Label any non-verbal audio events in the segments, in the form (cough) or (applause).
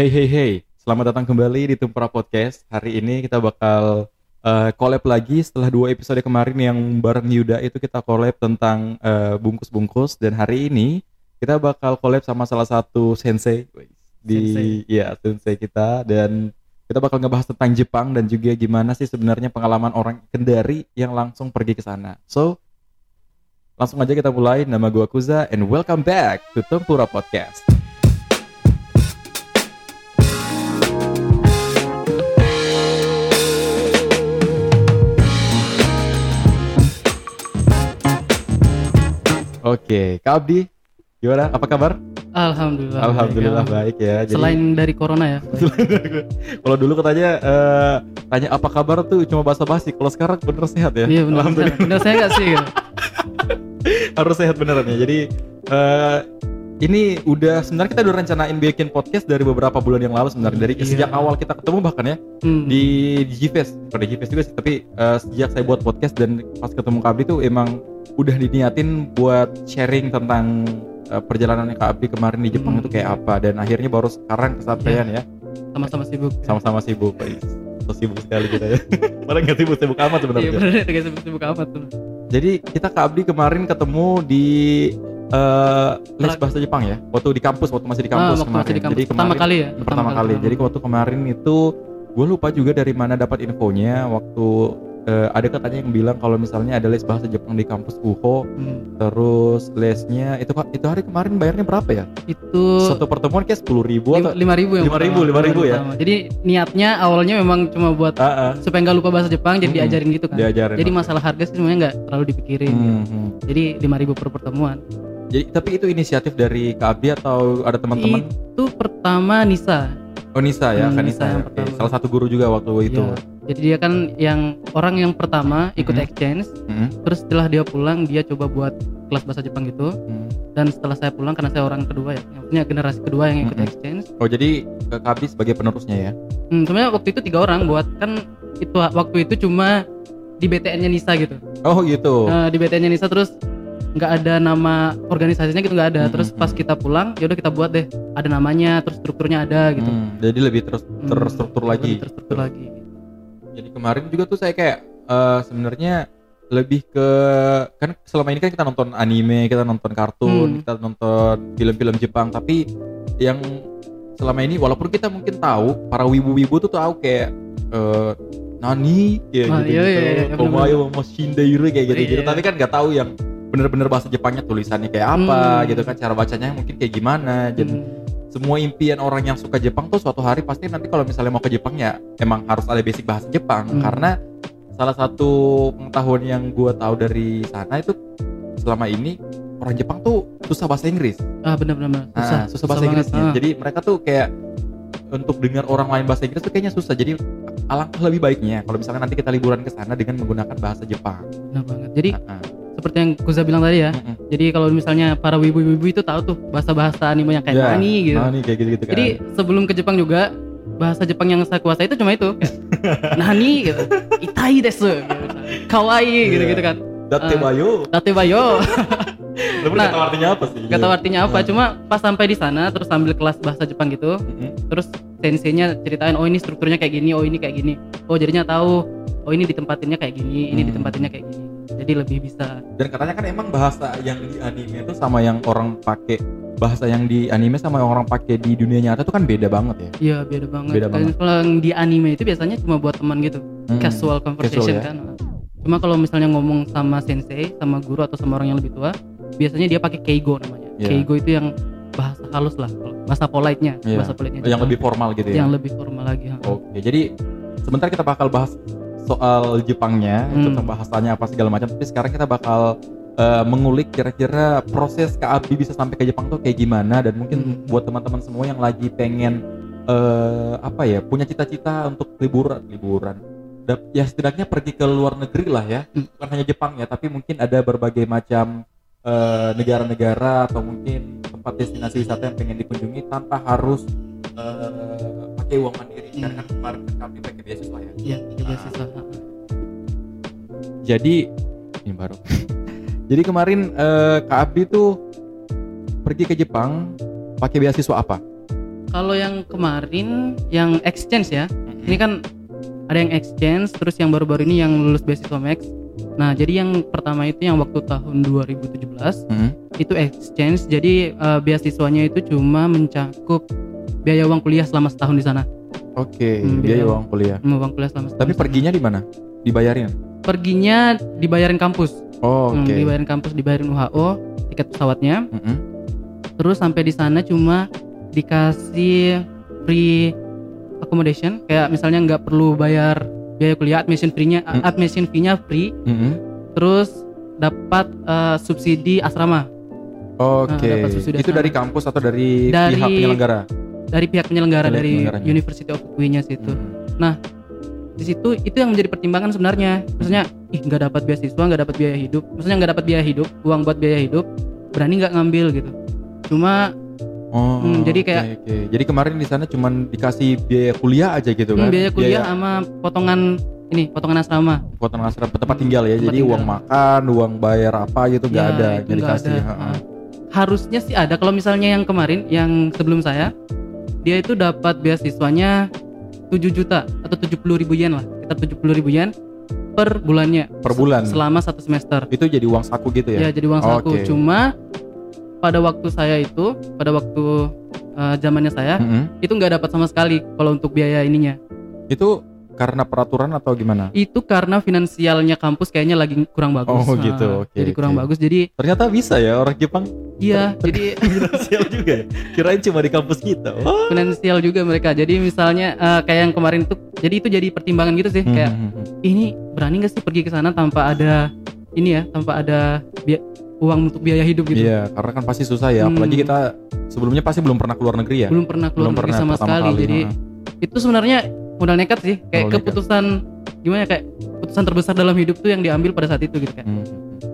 Hey hey hey, selamat datang kembali di Tumpra Podcast. Hari ini kita bakal uh, collab lagi setelah dua episode kemarin yang bareng Yuda itu kita collab tentang uh, bungkus-bungkus dan hari ini kita bakal collab sama salah satu sensei di Sensei. ya sensei kita dan kita bakal ngebahas tentang Jepang dan juga gimana sih sebenarnya pengalaman orang Kendari yang langsung pergi ke sana. So, langsung aja kita mulai. Nama gua Kuza and welcome back to Tempura Podcast. Oke, Kak Abdi, gimana? Apa kabar? Alhamdulillah. Alhamdulillah baik. baik ya. Jadi- Selain dari corona ya. (laughs) kalau dulu katanya eh, tanya apa kabar tuh cuma basa-basi. Kalau sekarang bener sehat ya? Iya benar. Alhamdulillah. Benar saya nggak sih. gitu. (laughs) Harus sehat beneran ya. Jadi eh, ini udah sebenarnya kita udah rencanain bikin podcast dari beberapa bulan yang lalu sebenarnya dari Iya. sejak awal kita ketemu bahkan ya Hmm. di di Gfest di Gfest juga sih tapi eh, sejak saya buat podcast dan pas ketemu Kak Abdi tuh emang udah diniatin buat sharing tentang eh, perjalanannya Kak Abdi kemarin di Jepang Hmm. itu kayak apa dan akhirnya baru sekarang kesampaian ya sama-sama sibuk. sama-sama sibuk (laughs) guys so sibuk sekali kita ya (laughs) padahal nggak sibuk-sibuk amat Iya sebenarnya benar. Kayak sibuk-sibuk amat tuh. jadi kita Kak Abdi kemarin ketemu di eh, les Pra- bahasa Jepang ya waktu di kampus waktu masih di Ah, kampus waktu kemarin masih di kampus. jadi pertama kemarin kali ya. pertama kali jadi waktu kemarin itu gue lupa juga dari mana dapat infonya waktu eh, ada katanya yang bilang kalau misalnya ada les bahasa Jepang di kampus UHO Hmm. terus lesnya itu itu hari kemarin bayarnya berapa ya Itu satu pertemuan kayak sepuluh ribu atau lima ribu Lima ribu, pertama. lima ribu ya? Pertama. Jadi niatnya awalnya memang cuma buat Ah, ah, supaya nggak lupa bahasa Jepang jadi Hmm. diajarin gitu kan. diajarin Jadi masalah harga sih sebenarnya nggak terlalu dipikirin. gitu. Hmm, hmm. Jadi lima ribu per pertemuan. Jadi tapi itu inisiatif dari Kak Abdi atau ada teman-teman? Itu pertama Nisa. Oh Nisa ya, Hmm, kan Nisa Nisa. yang pertama. Salah satu guru juga waktu itu. Iya. Jadi dia kan yang orang yang pertama ikut Mhm. exchange, Hmm, terus setelah dia pulang dia coba buat kelas bahasa Jepang gitu. hmm. Dan setelah saya pulang karena saya orang kedua ya, yang punya generasi kedua yang ikut Mhm. exchange. Oh jadi Abdi sebagai penerusnya ya? Hmm, sebenarnya waktu itu tiga orang buat kan itu waktu itu cuma di BTN-nya Nisa gitu. Oh gitu. Nah, di BTN-nya Nisa terus nggak ada nama organisasinya gitu nggak ada. Mhm, Terus pas mhm. kita pulang ya udah kita buat deh. Ada namanya, terus strukturnya ada gitu. Hmm, jadi lebih Hmm, terstruktur lagi. lebih terstruktur lagi. Jadi kemarin juga tuh saya kayak eh, sebenarnya lebih ke kan selama ini kan kita nonton anime, kita nonton kartun, Hmm. kita nonton film-film Jepang, tapi yang selama ini walaupun kita mungkin tahu para wibu-wibu tuh tahu kayak eh, nani kayak Ah, gitu iya, gitu, iya, iya, komayo mo shinderu kayak gitu gitu, Iya. tapi kan nggak tahu yang bener-bener bahasa Jepangnya tulisannya kayak apa Hmm. gitu kan cara bacanya mungkin kayak gimana jadi Hmm. semua impian orang yang suka Jepang tuh suatu hari pasti nanti kalau misalnya mau ke Jepang ya emang harus ada basic bahasa Jepang Hmm. karena salah satu pengetahuan yang gue tahu dari sana itu selama ini orang Jepang tuh susah bahasa Inggris Ah benar-benar Nah, susah, susah, bahasa banget. Inggrisnya Ah. jadi mereka tuh kayak untuk dengar orang lain bahasa Inggris tuh kayaknya susah jadi alangkah lebih baiknya kalau misalnya nanti kita liburan ke sana dengan menggunakan bahasa Jepang Benar banget. Jadi Ah, ah. Seperti yang Kuza bilang tadi ya. Mm-mm. Jadi kalau misalnya para wibu-wibu itu tahu tuh bahasa-bahasa anime yang kayak Ya, nani gitu. Nani kayak gitu-gitu kan Jadi sebelum ke Jepang juga bahasa Jepang yang saya kuasai itu cuma itu kayak (laughs) nani gitu. Itai desu gitu. Kawaii Iya. gitu-gitu kan. Date Ah. bayo Tate bayo. (laughs) lu Nah, tahu artinya apa sih Gak tahu artinya apa, Hmm. cuma pas sampai di sana terus sambil kelas bahasa Jepang gitu, Mm-mm. terus senseinya ceritain oh ini strukturnya kayak gini, oh ini kayak gini. Oh jadinya tahu oh ini ditempatinnya kayak gini, ini Hmm. ditempatinnya kayak gini. Jadi lebih bisa dan katanya kan emang bahasa yang di anime itu sama yang orang pakai bahasa yang di anime sama yang orang pakai di dunia nyata itu kan beda banget ya Iya beda banget. Beda Kan banget. Kalau yang di anime itu biasanya cuma buat teman gitu, Hmm. casual conversation ya. kan. Cuma kalau misalnya ngomong sama sensei, sama guru atau sama orang yang lebih tua, biasanya dia pakai keigo namanya. Iya. Keigo itu yang bahasa halus lah, bahasa polite-nya, Iya. bahasa polite-nya. yang lebih formal gitu ya yang lebih formal lagi. oke jadi sebentar kita bakal bahas soal Jepangnya Hmm. tentang bahasanya apa segala macam tapi sekarang kita bakal eh, mengulik kira-kira proses Kak Abdi bisa sampai ke Jepang tuh kayak gimana dan mungkin Hmm. buat teman-teman semua yang lagi pengen eh, apa ya punya cita-cita untuk liburan liburan ya setidaknya pergi ke luar negeri lah ya Hmm. bukan hanya Jepang ya tapi mungkin ada berbagai macam eh, negara-negara atau mungkin tempat destinasi wisata yang pengen dikunjungi tanpa harus eh, pakai uang mandiri karena kan kemarin kan kami pakai beasiswa ya Iya, di beasiswa. ha. jadi ini baru (laughs) jadi kemarin eh, Kak Abdi tuh pergi ke Jepang pakai beasiswa apa Kalau yang kemarin yang exchange ya. Ini kan ada yang exchange terus yang baru-baru ini yang lulus beasiswa Max. Nah, jadi yang pertama itu yang waktu tahun 2017 Mm-mm. itu exchange. Jadi eh, beasiswanya itu cuma mencakup biaya uang kuliah selama setahun di sana. Oke, Hmm, biaya biaya- uang kuliah. Hmm, Uang kuliah selama. Tapi perginya di mana? Dibayarin? perginya dibayarin kampus. Oh, Hmm, oke. dibayarin kampus, dibayarin UHO, tiket pesawatnya. Mm-mm. Terus sampai di sana cuma dikasih free accommodation, kayak misalnya nggak perlu bayar biaya kuliah, admission fee-nya Hmm. admission fee-nya free, Mm-mm. terus dapat eh, subsidi asrama Oke. Nah, dapat subsidi itu asrama. dari kampus atau dari, Dari- pihak penyelenggara? Dari pihak penyelenggara Dari. University of Fukui-nya situ. Hmm. Di situ itu yang menjadi pertimbangan sebenarnya. Maksudnya, ih nggak dapat beasiswa, nggak dapat biaya hidup. Maksudnya nggak dapat biaya hidup, uang buat biaya hidup, berani nggak ngambil gitu. Cuma Oh, Hmm, jadi kayak- oke. Jadi kemarin di sana cuman dikasih biaya kuliah aja gitu hmm, kan? biaya kuliah sama potongan ini, potongan asrama. potongan asrama tempat tinggal ya. Tempat jadi tinggal. uang makan, uang bayar apa gitu nggak Ya, ada, nggak dikasih. ada. ha-ha. Nah, Harusnya sih ada. Kalau misalnya yang kemarin, yang sebelum saya, dia itu dapat beasiswanya 7 juta atau 70 ribu yen lah, sekitar 70 ribu yen per bulannya. Per bulan. Selama satu semester. Itu jadi uang saku gitu Ya, ya? jadi uang saku. Oke. Cuma pada waktu saya itu, pada waktu uh, zamannya saya, Mm-mm. itu nggak dapat sama sekali kalau untuk biaya ininya. Itu karena peraturan atau gimana? Itu karena finansialnya kampus kayaknya lagi kurang bagus. Oh, Nah, gitu. Oke, jadi kurang oke. bagus. Jadi Ternyata bisa ya orang Jepang iya, (laughs) jadi finansial juga ya. Kirain cuma di kampus kita. Oh. (laughs) finansial juga mereka. Jadi misalnya eh, kayak yang kemarin itu, jadi itu jadi pertimbangan gitu sih. Kayak Hmm, hmm, hmm. ini berani nggak sih pergi ke sana tanpa ada ini ya, tanpa ada uang untuk biaya hidup gitu. Iya, karena kan pasti susah ya. Hmm. Apalagi kita sebelumnya pasti belum pernah keluar negeri ya. Belum pernah keluar Belum negeri pernah sama sekali. kali, Jadi ha. itu sebenarnya modal nekat sih. Kayak Modal nekat. keputusan gimana ya, kayak keputusan terbesar dalam hidup tuh yang diambil pada saat itu gitu kayak. Hmm.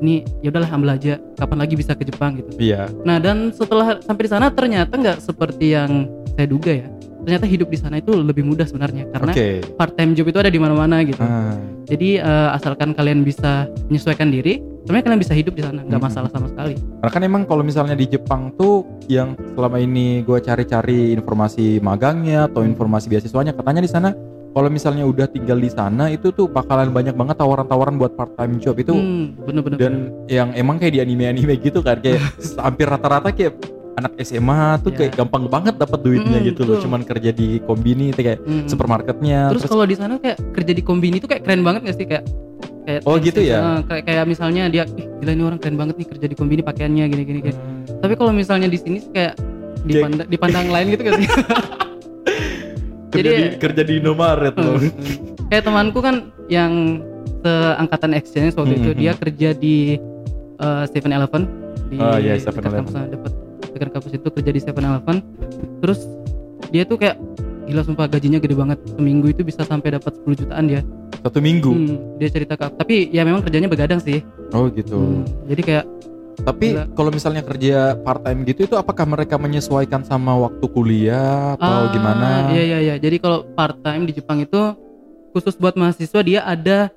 Ini ya udahlah ambil aja. Kapan lagi bisa ke Jepang gitu. Iya. Nah dan setelah sampai di sana ternyata nggak seperti yang saya duga ya. Ternyata hidup di sana itu lebih mudah sebenarnya karena Oke. part time job itu ada di mana-mana gitu. Ah. Jadi eh, asalkan kalian bisa menyesuaikan diri, sebenarnya kalian bisa hidup di sana, nggak Hmm. masalah sama sekali. Karena kan emang kalau misalnya di Jepang tuh yang selama ini gue cari-cari informasi magangnya atau informasi beasiswanya katanya di sana kalau misalnya udah tinggal di sana itu tuh bakalan banyak banget tawaran-tawaran buat part time job itu Hmm, bener-bener. dan yang emang kayak di anime-anime gitu kan kayak (laughs) hampir rata-rata kayak anak SMA tuh Ya. kayak gampang banget dapat duitnya Mm, gitu loh cuman kerja di kombini itu kayak Hmm. supermarketnya Terus kalau di sana kayak kerja di kombini itu kayak keren banget gak sih kayak kayak Oh, gitu ya? Kayak kayak misalnya dia ih gila ini orang keren banget nih kerja di kombini pakaiannya gini gini gini. Hmm. Tapi kalau misalnya di sini kayak dipandang, dipandang lain gitu gak sih? (laughs) kerja Jadi- di kerja di Indomaret loh kayak temanku kan yang seangkatan exchange waktu itu Hmm, dia kerja di Seven Eleven di Oh, iya, 7-Eleven. kampus dekat kampus itu kerja di Seven Eleven. Terus dia tuh kayak gila sumpah gajinya gede banget. Seminggu itu bisa sampai dapat 10 jutaan dia. Satu minggu? Hmm, dia cerita ke aku. tapi ya memang kerjanya begadang sih. Oh gitu. Hmm, jadi kayak Tapi kalau misalnya kerja part time gitu itu apakah mereka menyesuaikan sama waktu kuliah atau ah, gimana? iya iya iya. Jadi kalau part time di Jepang itu khusus buat mahasiswa dia ada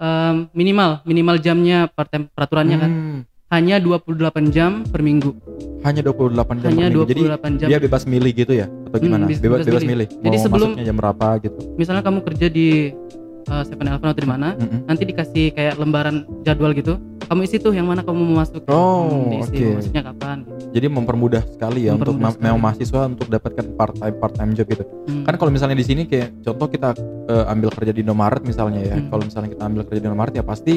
em, minimal minimal jamnya part time peraturannya kan. Hmm, hanya 28 jam per minggu hanya 28 jam hanya per minggu. Jadi 28 jam dia bebas milih gitu ya atau Hmm, gimana? bis- bebas, bebas bebas milih. milih. Jadi Mau sebelum- masuknya jam berapa gitu. misalnya kamu kerja di uh, Seven Eleven atau di mana Mm-mm. nanti dikasih kayak lembaran jadwal gitu kamu isi tuh yang mana kamu mau masuk Oh, Hmm, oke. mau masuknya kapan gitu. Jadi mempermudah sekali ya untuk Mempermudah sekali. memang mahasiswa untuk dapatkan part time part time job gitu. Hmm. Kan kalau misalnya di sini kayak contoh kita eh, ambil kerja di Indomaret misalnya ya. Hmm. Kalau misalnya kita ambil kerja di Indomaret ya pasti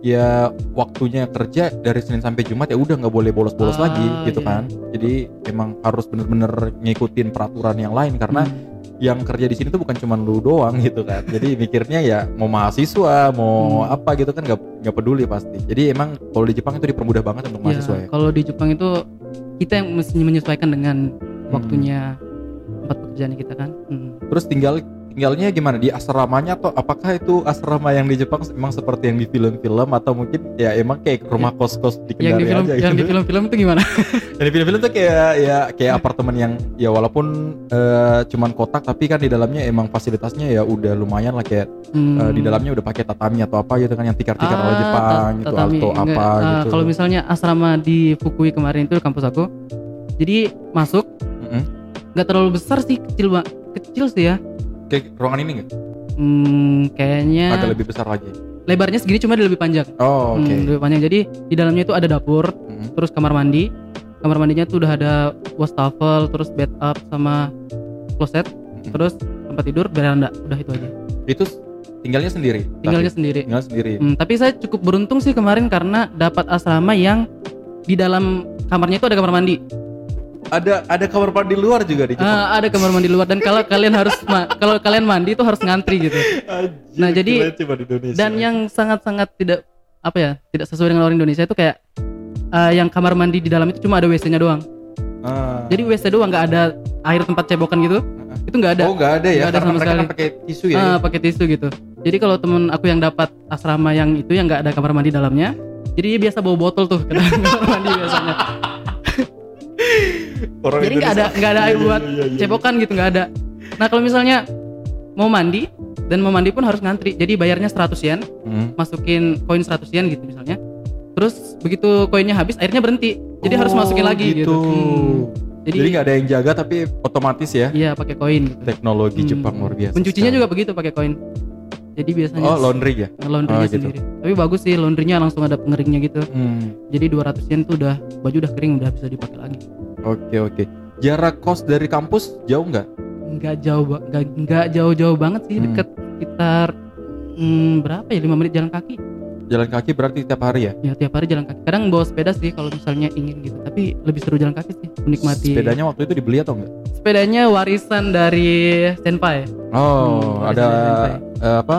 ya waktunya kerja dari Senin sampai Jumat ya udah nggak boleh bolos-bolos Ah, lagi gitu iya. kan. Jadi emang harus bener-bener ngikutin peraturan yang lain karena Hmm. yang kerja di sini tuh bukan cuma lu doang gitu kan. Jadi (laughs) mikirnya ya mau mahasiswa, mau Hmm. apa gitu kan nggak nggak peduli pasti. Jadi emang kalau di Jepang itu dipermudah banget untuk Ya, mahasiswa ya. kalau di Jepang itu kita yang mesti menyesuaikan dengan Hmm. waktunya tempat pekerjaan kita kan Hmm. Terus tinggal tinggalnya gimana di asramanya atau apakah itu asrama yang di Jepang emang seperti yang di film-film atau mungkin ya emang kayak rumah kos-kos di yang di Kendari film aja yang di gitu. film-film itu gimana (laughs) Yang di film-film tuh kayak ya kayak apartemen yang ya walaupun eh, cuman kotak tapi kan di dalamnya emang fasilitasnya ya udah lumayan lah kayak Hmm. eh, di dalamnya udah pakai tatami atau apa gitu kan yang tikar-tikar ala Ah, Jepang ta- gitu Enggak, apa ah, gitu. kalau misalnya asrama di Fukui kemarin itu kampus aku jadi masuk nggak terlalu besar sih kecil bang kecil sih ya Kayak ruangan ini nggak? hmm, kayaknya Agak lebih besar lagi. lebarnya segini cuma dia lebih panjang Oh, oke. Hmm, lebih panjang jadi di dalamnya itu ada dapur Hmm. terus kamar mandi kamar mandinya tuh udah ada wastafel terus bed up sama closet Hmm. terus tempat tidur beranda udah itu aja Itu tinggalnya sendiri. tinggalnya Tapi- sendiri Tinggal sendiri. Hmm, tapi saya cukup beruntung sih kemarin karena dapat asrama yang di dalam kamarnya itu ada kamar mandi Ada ada kamar mandi luar juga di Jepang. Ah, ada kamar mandi luar dan kalau kalian harus ma- kalau kalian mandi itu harus ngantri gitu Anjir, nah, jadi- cuma di Indonesia. dan yang sangat-sangat tidak apa ya tidak sesuai dengan orang Indonesia itu kayak ah, yang kamar mandi di dalam itu cuma ada WC-nya doang Ah. jadi WC doang nggak ada air tempat cebokan gitu itu nggak ada Oh nggak ada ya, Nggak ada sama mereka sekali. kan pakai tisu ya. Ah, pakai tisu gitu. Jadi kalau temen aku yang dapat asrama yang itu yang nggak ada kamar mandi dalamnya, jadi dia biasa bawa botol tuh ke dalam (laughs) kamar mandi biasanya. Orang Jadi nggak ada nggak ada air Iya, buat iya, iya, iya. cebokan gitu nggak ada. Nah kalau misalnya mau mandi dan mau mandi pun harus ngantri. Jadi bayarnya 100 yen, Hmm. masukin koin 100 yen gitu misalnya. Terus begitu koinnya habis, airnya berhenti. Jadi harus Oh, masukin lagi gitu. Hmm. Jadi nggak ada yang jaga tapi otomatis ya. iya pakai koin. Gitu. Teknologi Hmm. Jepang luar biasa. Pencucinya sekali. juga begitu pakai koin. Jadi biasanya Oh laundry ya. laundrynya Oh, gitu. sendiri. Tapi bagus sih laundrynya langsung ada pengeringnya gitu. Hmm. Jadi 200 yen tuh udah baju udah kering udah bisa dipakai lagi. Oke oke. Jarak kos dari kampus jauh nggak? Nggak jauh nggak nggak jauh-jauh banget sih Hmm. deket sekitar hmm, berapa ya 5 menit jalan kaki. Jalan kaki berarti tiap hari ya? Ya tiap hari jalan kaki. Kadang bawa sepeda sih kalau misalnya ingin gitu. Tapi lebih seru jalan kaki sih menikmati. Sepedanya waktu itu dibeli atau enggak? Sepedanya warisan dari senpai. Oh, Hmm, ada warisan eh, apa?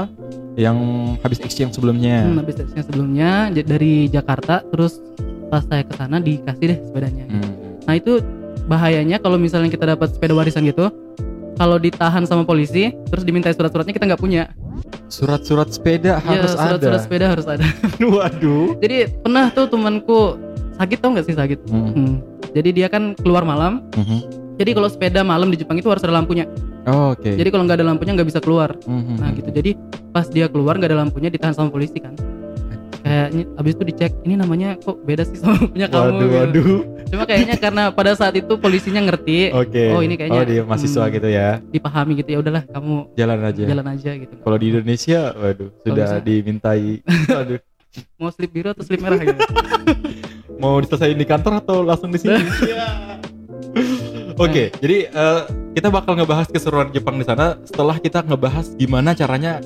Yang habis exchange sebelumnya. Hmm, habis tesnya sebelumnya dari Jakarta terus pas saya ke sana dikasih deh sepedanya. Hmm. Nah itu bahayanya kalau misalnya kita dapat sepeda warisan gitu, kalau ditahan sama polisi, terus diminta surat-suratnya kita nggak punya. Surat-surat sepeda Iya, harus surat-surat ada. sepeda harus ada. (laughs) Waduh. Jadi pernah tuh temanku sakit tau nggak sih sakit? Hmm. Hmm. Jadi dia kan keluar malam. Mhm. Jadi kalau sepeda malam di Jepang itu harus ada lampunya. Oh, Oke. Jadi kalau nggak ada lampunya nggak bisa keluar. Mhm. Nah gitu. Jadi pas dia keluar nggak ada lampunya ditahan sama polisi kan. Kayaknya abis itu dicek ini namanya kok beda sih sama punya kamu. Waduh, gitu. waduh. Cuma kayaknya karena pada saat itu polisinya ngerti, Oke. Oh, ini kayaknya, Oh, dia mahasiswa hmm. gitu ya. dipahami gitu ya udahlah kamu Jalan aja. jalan aja gitu. Kalau di Indonesia, waduh, sudah bisa. dimintai. (laughs) Waduh. Mau slip biru atau slip merah gitu. (laughs) Mau diselesain di kantor atau langsung di sini? (laughs) Oke, jadi eh, kita bakal ngebahas keseruan Jepang di sana setelah kita ngebahas gimana caranya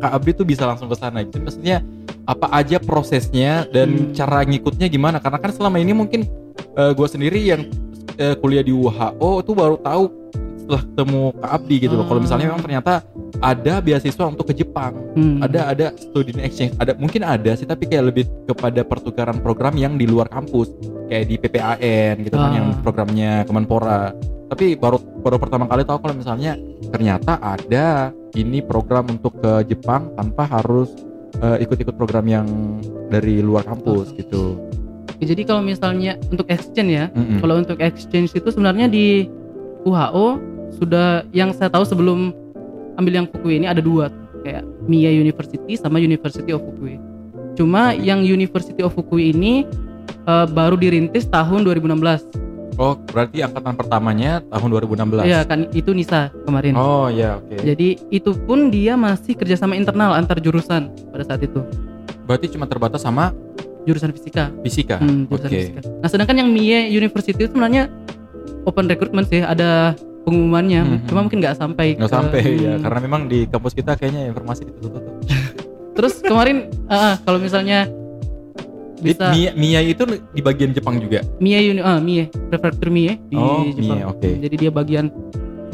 Kak Abdi tuh bisa langsung ke sana. Jadi maksudnya apa aja prosesnya dan Hmm. cara ngikutnya gimana? Karena kan selama ini mungkin gue sendiri yang eh, kuliah di WHO itu baru tahu setelah ketemu Kak Abdi gitu loh. Kalau misalnya memang ternyata ada beasiswa untuk ke Jepang Hmm. ada ada student exchange ada mungkin ada sih tapi kayak lebih kepada pertukaran program yang di luar kampus kayak di PPAN gitu kan Ah. yang programnya Kemenpora tapi baru baru pertama kali tahu kalau misalnya ternyata ada ini program untuk ke Jepang tanpa harus eh, ikut-ikut program yang dari luar kampus gitu Ya, Jadi kalau misalnya untuk exchange ya, Mm-mm. kalau untuk exchange itu sebenarnya di WHO sudah yang saya tahu sebelum ambil yang Fukui ini ada dua kayak Mie University sama University of Fukui. Cuma yang University of Fukui ini eh, baru dirintis tahun 2016. oh berarti angkatan pertamanya tahun 2016 Iya kan itu Nisa kemarin. oh ya oke Jadi itu pun dia masih kerjasama internal antar jurusan pada saat itu berarti cuma terbatas sama jurusan fisika. fisika Hmm, oke jurusan fisika. Nah sedangkan yang Mie University itu sebenarnya open recruitment sih ada pengumumannya. Hmm, Cuma hmm. mungkin nggak sampai. nggak ke- sampai ya hmm. karena memang di kampus kita kayaknya informasi ditutup-tutup (laughs) Terus kemarin ah, kalau misalnya bisa Mia, Mia itu di bagian Jepang juga. Mie Uni ah, Mie prefektur Mie di Oh, Jepang. Mie, oke. Jadi dia bagian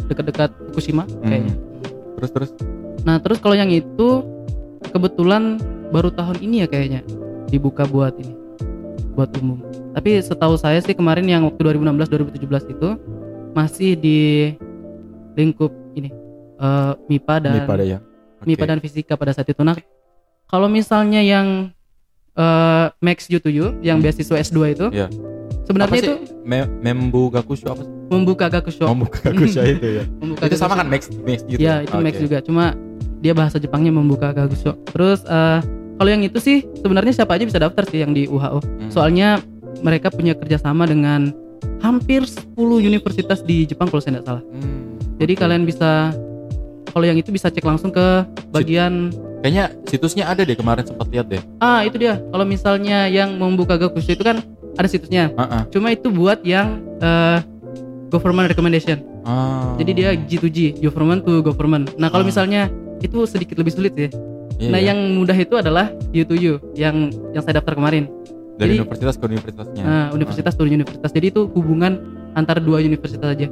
dekat-dekat Fukushima kayaknya. Terus terus. Nah terus kalau yang itu kebetulan baru tahun ini ya kayaknya dibuka buat ini buat umum. Tapi setahu saya sih kemarin yang waktu 2016 2017 itu masih di lingkup ini eh, MIPA dan MIPA ya. Oke. MIPA dan fisika pada saat itu. Nah kalau misalnya yang eh, Max U to U yang Hmm. beasiswa S2 itu Iya. sebenarnya itu? Me- Membu Gakusho apa sih? membuka gakusho. Membu Gakusho (laughs) itu ya. membuka itu sama gakusho. kan Max Max gitu. Ya itu Max Oke. juga, cuma dia bahasa Jepangnya membuka Gagusho. Terus eh, kalau yang itu sih sebenarnya siapa aja bisa daftar sih yang di UHO. Hmm. Soalnya mereka punya kerjasama dengan hampir 10 universitas di Jepang kalau saya tidak salah. Hmm, Jadi oke. kalian bisa kalau yang itu bisa cek langsung ke bagian kayaknya situsnya ada deh kemarin sempat lihat deh. ah itu dia. Kalau misalnya yang membuka Gakushu itu kan ada situsnya. Heeh. Cuma itu buat yang eh, government recommendation. Ah. Jadi dia G2G, government to government. Nah, kalau Ah. misalnya itu sedikit lebih sulit sih. Iya, nah, iya. yang mudah itu adalah U2U yang yang saya daftar kemarin. Dari jadi- universitas ke universitasnya. Nah, universitas turun universitas. Jadi itu hubungan antara dua universitas aja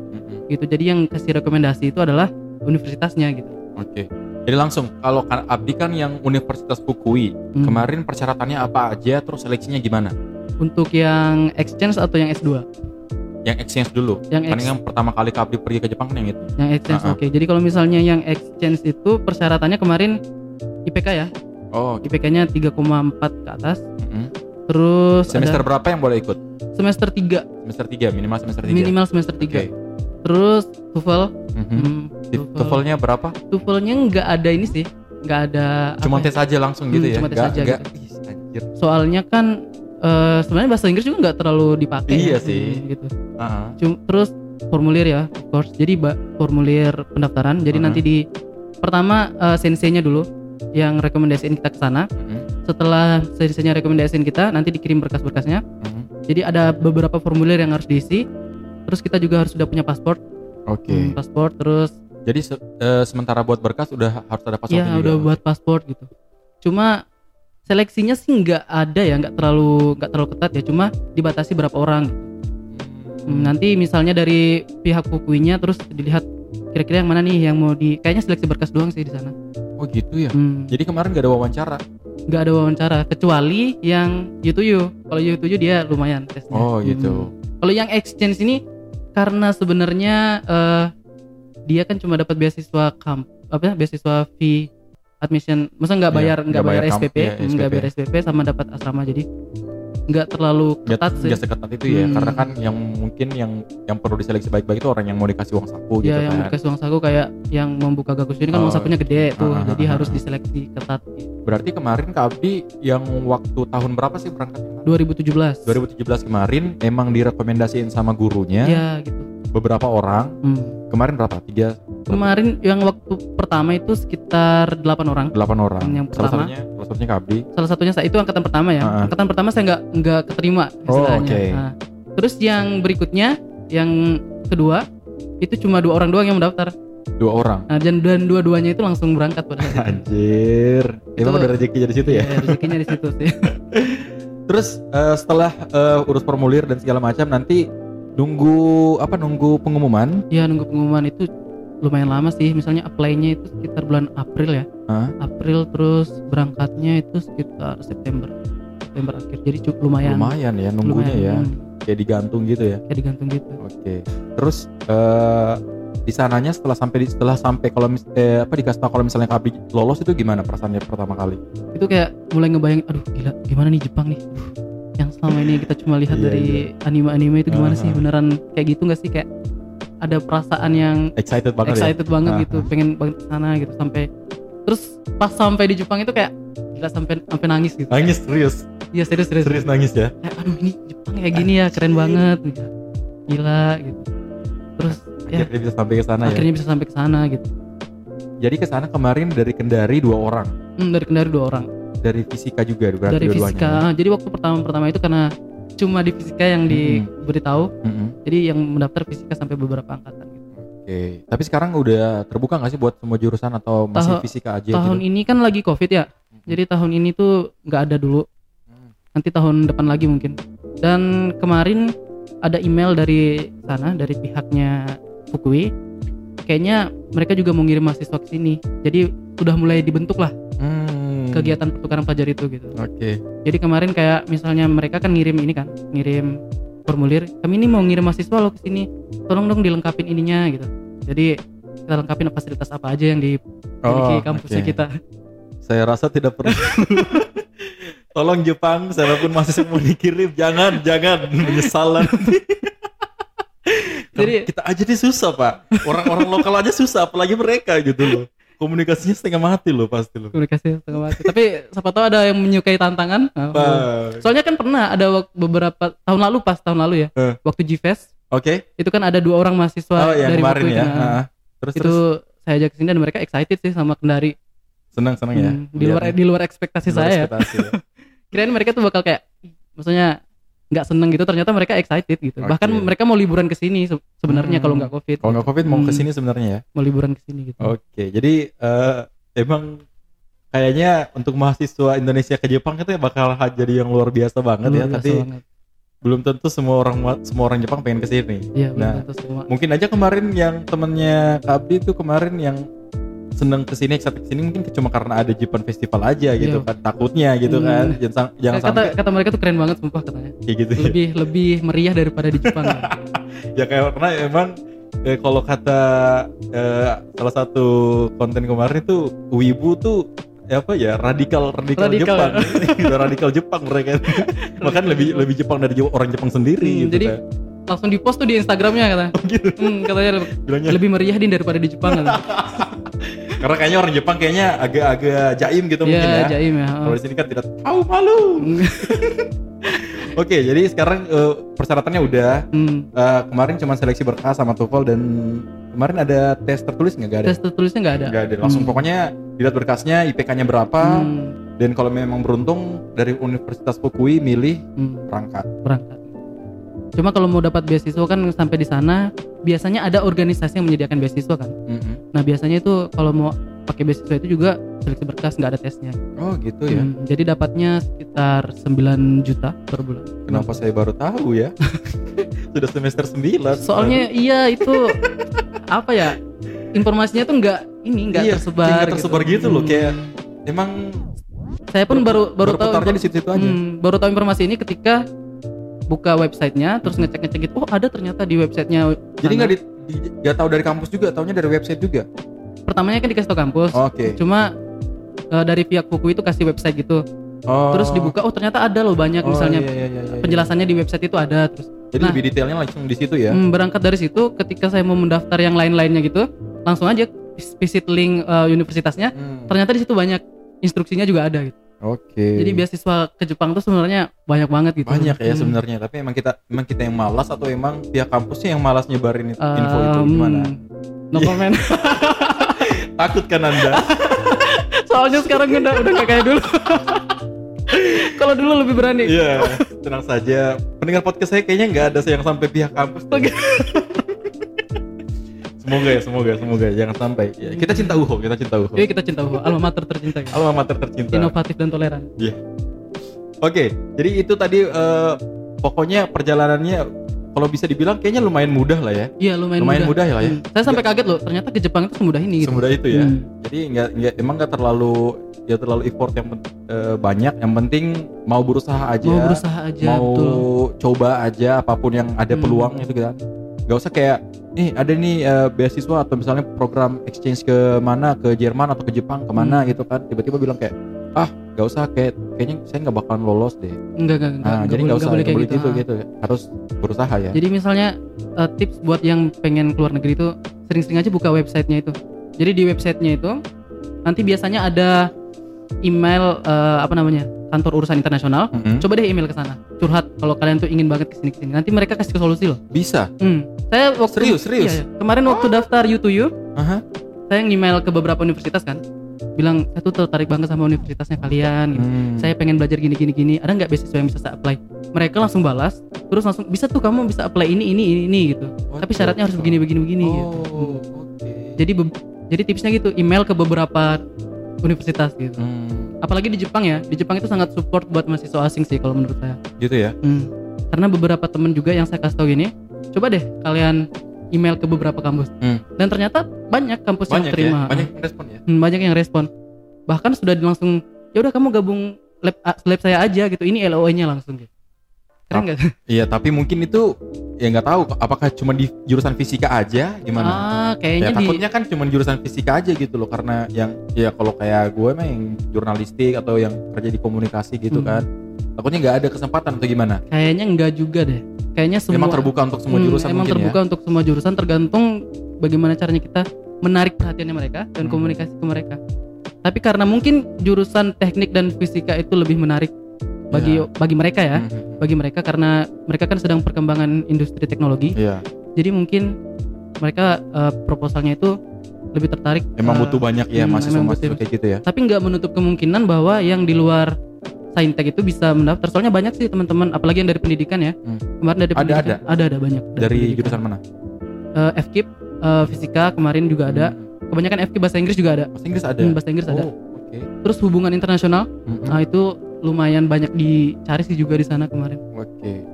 gitu. Jadi yang kasih rekomendasi itu adalah universitasnya gitu. Oke. Jadi langsung kalau kan Abdi kan yang Universitas Fukui Hmm. kemarin persyaratannya apa aja terus seleksinya gimana? Untuk yang exchange atau yang S2? Yang exchange dulu. Yang ex- yang pertama kali Abdi pergi ke Jepang kan yang itu. yang exchange ah. oke. Jadi kalau misalnya yang exchange itu persyaratannya kemarin IPK ya. Oh, gitu. IPK-nya 3,4 ke atas. Mm-mm. Terus Semester ada berapa yang boleh ikut? semester 3, Semester 3, minimal semester 3. minimal semester 3. Oke. Terus TOEFL, hmm, TOEFL-nya berapa? TOEFL-nya nggak ada ini sih, nggak ada. Cuma ya, tes aja langsung gitu Hmm, ya. cuma tes aja nggak- gitu. anjir. Soalnya kan eh, sebenarnya bahasa Inggris juga nggak terlalu dipakai. Iya ya. sih. Hmm, gitu. Ah, Cum- terus formulir ya, of course. Jadi formulir pendaftaran. Jadi Uh-huh. nanti di pertama eh, sensei-nya dulu yang rekomendasiin kita ke sana. mhm, Setelah sensei-nya rekomendasiin kita, nanti dikirim berkas-berkasnya. mhm. Jadi ada beberapa formulir yang harus diisi. Terus kita juga harus sudah punya paspor, Oke. Hmm, paspor. Terus Jadi se- eh, sementara buat berkas udah harus ada paspor Iya juga. udah buat paspor gitu. Cuma seleksinya sih nggak ada ya, nggak terlalu nggak terlalu ketat ya. Cuma dibatasi berapa orang. Hmm, Nanti misalnya dari pihak Fukuinya terus dilihat kira-kira yang mana nih yang mau di. Kayaknya seleksi berkas doang sih di sana. Oh gitu ya. Hmm, Jadi kemarin gak ada wawancara. Nggak ada wawancara kecuali yang U2U. Kalau U2U dia lumayan tesnya. Oh gitu. Hmm. Kalau yang exchange ini karena sebenarnya eh, dia kan cuma dapat beasiswa kamp apa ya, beasiswa fee admission, masa nggak Iya, bayar nggak nggak bayar, bayar SPP, iya, nggak SPP. bayar SPP sama dapat asrama jadi nggak terlalu ketat sih. nggak seketat itu ya. Hmm. Karena kan yang mungkin yang yang perlu diseleksi baik-baik itu orang yang mau dikasih uang saku gitu Ya yang kan. dikasih uang saku kayak yang membuka gagus ini kan Oh, uang sakunya gede tuh, ah, ah, jadi ah, harus ah. diseleksi ketat. Berarti kemarin Kak Abdi yang waktu tahun berapa sih berangkatnya? 2017. 2017 kemarin emang direkomendasiin sama gurunya Ya gitu. beberapa orang. Hmm. Kemarin berapa? Tiga, Kemarin yang waktu pertama itu sekitar 8 orang. delapan orang. Yang salah pertama. satunya, salah satunya Kak Abdi. salah satunya saya itu angkatan pertama ya ah. angkatan pertama saya nggak nggak keterima Oh, oke. Nah, terus yang berikutnya yang kedua itu cuma dua orang doang yang mendaftar Dua orang. nah, dan dan dua-duanya itu langsung berangkat pada saat itu. Anjir. Emang Itu- udah rezeki dari situ ya. Iya, rezekinya di situ sih (laughs) Terus eh, setelah eh, urus formulir dan segala macam nanti nunggu apa nunggu pengumuman. ya nunggu pengumuman itu lumayan lama sih misalnya apply-nya itu sekitar bulan April ya Hah? April terus berangkatnya itu sekitar September September akhir jadi cukup lumayan Lumayan ya nunggunya ya. lumayan, hmm, Kayak digantung gitu ya. kayak digantung gitu Oke. Terus eh di sananya setelah sampai di setelah sampai kalau mis, eh, apa dikasih tahu kalau misalnya Kabi lolos itu gimana perasaannya pertama kali? itu kayak mulai ngebayangin aduh gila gimana nih Jepang nih Aduh, yang selama ini kita cuma lihat Iya, dari anime-anime itu gimana sih Aha. beneran kayak gitu nggak sih kayak ada perasaan yang Excited banget ya. excited banget Aha. gitu pengen banget ke sana gitu sampai terus pas sampai di Jepang itu kayak gila sampai sampai nangis gitu Nangis serius. iya serius serius, Serius nangis ya. Kayak, aduh ini Jepang kayak gini ya keren banget gitu. gila gitu terus ya Akhirnya bisa sampai ke sana ya. akhirnya bisa sampai ke sana gitu Jadi ke sana kemarin dari Kendari dua orang. hmm, dari Kendari dua orang Dari fisika juga berarti dari dua-duanya. fisika jadi waktu pertama pertama itu karena cuma di fisika yang diberitahu. Mm-mm. jadi yang mendaftar fisika sampai beberapa angkatan gitu. Oke, tapi sekarang udah terbuka nggak sih buat semua jurusan atau masih Tahun- fisika aja tahun gitu? ini kan lagi covid ya. Jadi tahun ini tuh nggak ada dulu. Hmm. nanti tahun depan lagi mungkin. Dan kemarin ada email dari sana dari pihaknya Fukui. Kayaknya mereka juga mau ngirim mahasiswa ke sini. Jadi sudah mulai dibentuk lah Hmm. kegiatan pertukaran pelajar itu gitu Oke. jadi kemarin kayak misalnya mereka kan ngirim ini kan ngirim formulir kami ini mau ngirim mahasiswa lo ke sini tolong dong dilengkapin ininya gitu jadi kita lengkapin fasilitas apa aja yang dimiliki kampusnya oke. kita Saya rasa tidak perlu. (laughs) Tolong Jepang, saya pun masih mau dikirim, jangan, jangan menyesal nanti. Jadi- kita aja nih susah pak, orang-orang lokal aja susah, apalagi mereka gitu loh. Komunikasinya setengah mati loh pasti loh. komunikasi setengah mati tapi siapa tahu ada yang menyukai tantangan Nah, Wah. soalnya kan pernah ada beberapa tahun lalu pas tahun lalu ya Eh. waktu G-Fest Oke. itu kan ada dua orang mahasiswa Oh, yang dari kemarin ya. Nah, Ah, Terus itu terus saya ajak ke sini dan mereka excited sih sama Kendari senang senang ya. Hmm, di luar Lihatnya. di luar ekspektasi Di luar saya ekspektasi ya. (laughs) kirain mereka tuh bakal kayak "Ih, maksudnya nggak seneng gitu ternyata mereka excited gitu Oke. bahkan mereka mau liburan ke sini se- sebenarnya Hmm. kalau nggak covid Kalau nggak covid mau Hmm. ke sini sebenarnya ya. mau liburan ke sini gitu Oke, jadi eh, emang kayaknya untuk mahasiswa Indonesia ke Jepang itu bakal jadi yang luar biasa banget ya. Luar biasa Tapi banget. belum tentu semua orang semua orang Jepang pengen ke sini. iya nah, Mungkin aja kemarin yang temennya Kabdi itu kemarin yang seneng ke sini excited ke sini mungkin cuma karena ada Japan Festival aja gitu Iya. kan takutnya gitu Hmm. kan jangan jangan kata sampai kata mereka tuh keren banget sumpah katanya kayak gitu ya. lebih lebih meriah daripada di Jepang (laughs) ya kayak karena emang eh, kalau kata eh, salah satu konten kemarin itu wibu tuh ya apa ya radikal radikal, Radikal, Jepang Udah radikal Jepang mereka (laughs) bahkan lebih lebih Jepang dari orang Jepang sendiri Hmm, gitu jadi kan. langsung di post tuh di Instagramnya kata (laughs) Oh, gitu hmm, katanya bilangnya lebih meriah din daripada di Jepang. Karena kayaknya orang Jepang kayaknya agak-agak jaim gitu mungkin Iya, ya. jaim ya kalau di sini kan tidak tahu malu. (laughs) Oke jadi sekarang eh, persyaratannya udah. Hmm. Eh, kemarin cuma seleksi berkas sama TOEFL dan kemarin ada tes tertulis nggak ada tes tertulisnya nggak ada. Nggak ada. Langsung Hmm. pokoknya dilihat berkasnya, IPK-nya berapa, Hmm, dan kalau memang beruntung dari Universitas Fukui milih hmm, berangkat. berangkat cuma kalau mau dapat beasiswa kan sampai di sana biasanya ada organisasi yang menyediakan beasiswa kan Mhm. nah biasanya itu kalau mau pakai beasiswa itu juga seleksi berkas nggak ada tesnya Oh gitu ya. Hmm, jadi dapatnya sekitar 9 juta per bulan Kenapa saya baru tahu ya? (laughs) Sudah semester 9. soalnya iya itu apa ya informasinya tuh nggak ini nggak Iya, tersebar tersebar gitu loh, Hmm. kayak emang saya pun baru baru tahu berputarnya di situ-situ aja. Hmm, baru tahu informasi ini ketika buka websitenya terus ngecek ngecek gitu oh ada ternyata di websitenya Jadi nggak di, di- nggak tahu dari kampus juga, taunya dari website juga. pertamanya kan dikasih tahu kampus Oke. cuma eh, dari pihak buku itu kasih website gitu Oh. terus dibuka oh ternyata ada loh banyak Oh, misalnya iya, iya, iya, iya. penjelasannya di website itu ada terus Jadi Nah. lebih detailnya langsung di situ ya. hmm, berangkat dari situ ketika saya mau mendaftar yang lain-lainnya gitu langsung aja vis- visit link eh, universitasnya Hmm. ternyata di situ banyak instruksinya juga ada gitu Oke. jadi beasiswa ke Jepang tuh sebenarnya banyak banget gitu. Banyak ya Hmm. sebenarnya tapi emang kita emang kita yang malas atau emang pihak kampusnya yang malas nyebarin it- info itu Um, gimana? no comment. (laughs) Takut kan anda? (laughs) Soalnya sekarang udah udah nggak kayak dulu. (laughs) Kalau dulu lebih berani. Iya tenang saja. Pendengar podcast saya kayaknya nggak ada yang sampai pihak kampus. Semoga ya semoga semoga. Jangan sampai. Ya, kita cinta UHO kita cinta UHO. Yuk kita cinta alma mater tercinta gitu. alma mater tercinta. Inovatif dan toleran. Oke jadi itu tadi eh, pokoknya perjalanannya kalau bisa dibilang kayaknya lumayan mudah lah ya. Iya lumayan, lumayan mudah, ya lah ya. Hmm. saya sampai kaget loh ternyata ke Jepang itu semudah ini gitu. Semudah itu ya. Hmm. jadi nggak nggak emang nggak terlalu ya terlalu effort yang eh, banyak. Yang penting mau berusaha aja. Mau berusaha aja mau betul. coba aja apa pun yang ada Hmm. peluang itu kan. Nggak usah kayak nih ada nih eh, beasiswa atau misalnya program exchange ke mana? Ke Jerman atau ke Jepang ke mana Hmm. gitu kan? Tiba-tiba bilang kayak ah nggak usah kayak kayaknya saya nggak bakalan lolos deh. Enggak enggak enggak, nah enggak jadi boleh, nggak usah enggak boleh kayak gitu. ah. gitu. Harus berusaha ya. Jadi misalnya eh, tips buat yang pengen keluar negeri itu sering-sering aja buka websitenya itu. Jadi di websitenya itu nanti biasanya ada email eh, apa namanya kantor urusan internasional Mm-mm. coba deh email ke sana curhat kalau kalian tuh ingin banget ke sini ke sini nanti mereka kasih solusi loh bisa Hmm. Saya waktu Serius, serius? Iya, iya. Kemarin waktu daftar U to U, Aha. saya email ke beberapa universitas kan. Bilang saya tuh tertarik banget sama universitasnya kalian gitu. Hmm. Saya pengen belajar gini gini gini. Ada nggak beasiswa yang bisa saya apply? Mereka langsung balas, terus langsung bisa tuh kamu bisa apply ini ini ini ini gitu. What Tapi syaratnya harus begini begini begini oh gitu. Hmm. oke Jadi jadi tipsnya gitu, email ke beberapa universitas gitu. Hmm, Apalagi di Jepang ya. Di Jepang itu sangat support buat mahasiswa asing sih kalau menurut saya. gitu ya Hmm. Karena beberapa temen juga yang saya kasih tahu gini, coba deh kalian email ke beberapa kampus. Hmm. Dan ternyata banyak kampus banyak yang terima. ya banyak yang respon ya Hmm, banyak yang respon. Bahkan sudah langsung, ya udah kamu gabung lab, lab saya aja gitu. Ini LOE-nya langsung gitu. Keren nggak? Iya, tapi mungkin itu ya nggak tahu apakah cuma di jurusan fisika aja gimana. Ah, ya kayaknya di takutnya kan cuma jurusan fisika aja gitu loh karena yang ya kalau kayak gue mah yang jurnalistik atau yang kerja di komunikasi gitu Hmm. kan. Takutnya nggak ada kesempatan atau gimana? kayaknya enggak juga deh. Kayaknya semua Memang terbuka untuk semua Hmm, jurusan emang mungkin terbuka ya. untuk semua jurusan tergantung bagaimana caranya kita menarik perhatiannya mereka dan Hmm. komunikasi ke mereka. Tapi karena mungkin jurusan teknik dan fisika itu lebih menarik bagi Ya. bagi mereka ya, Mhm. bagi mereka karena mereka kan sedang perkembangan industri teknologi. Iya. Jadi mungkin mereka eh, proposalnya itu lebih tertarik. Emang eh, butuh banyak ya hmm, mahasiswa emang mahasiswa butuh. kayak gitu ya. Tapi nggak menutup kemungkinan bahwa yang di luar saintek itu bisa mendaftar. Soalnya banyak sih teman-teman, apalagi yang dari pendidikan ya. Hmm. Kemarin dari Ada, pendidikan ada ada banyak. Dari pendidikan. jurusan mana? Eh, FKIP, eh, fisika kemarin juga ada. Hmm. Kebanyakan FKIP bahasa Inggris juga ada. Bahasa Inggris ada. Hmm, bahasa Inggris ada. Oh, oke. Terus hubungan internasional, Mhm. nah itu lumayan banyak dicari sih juga di sana kemarin. Oke.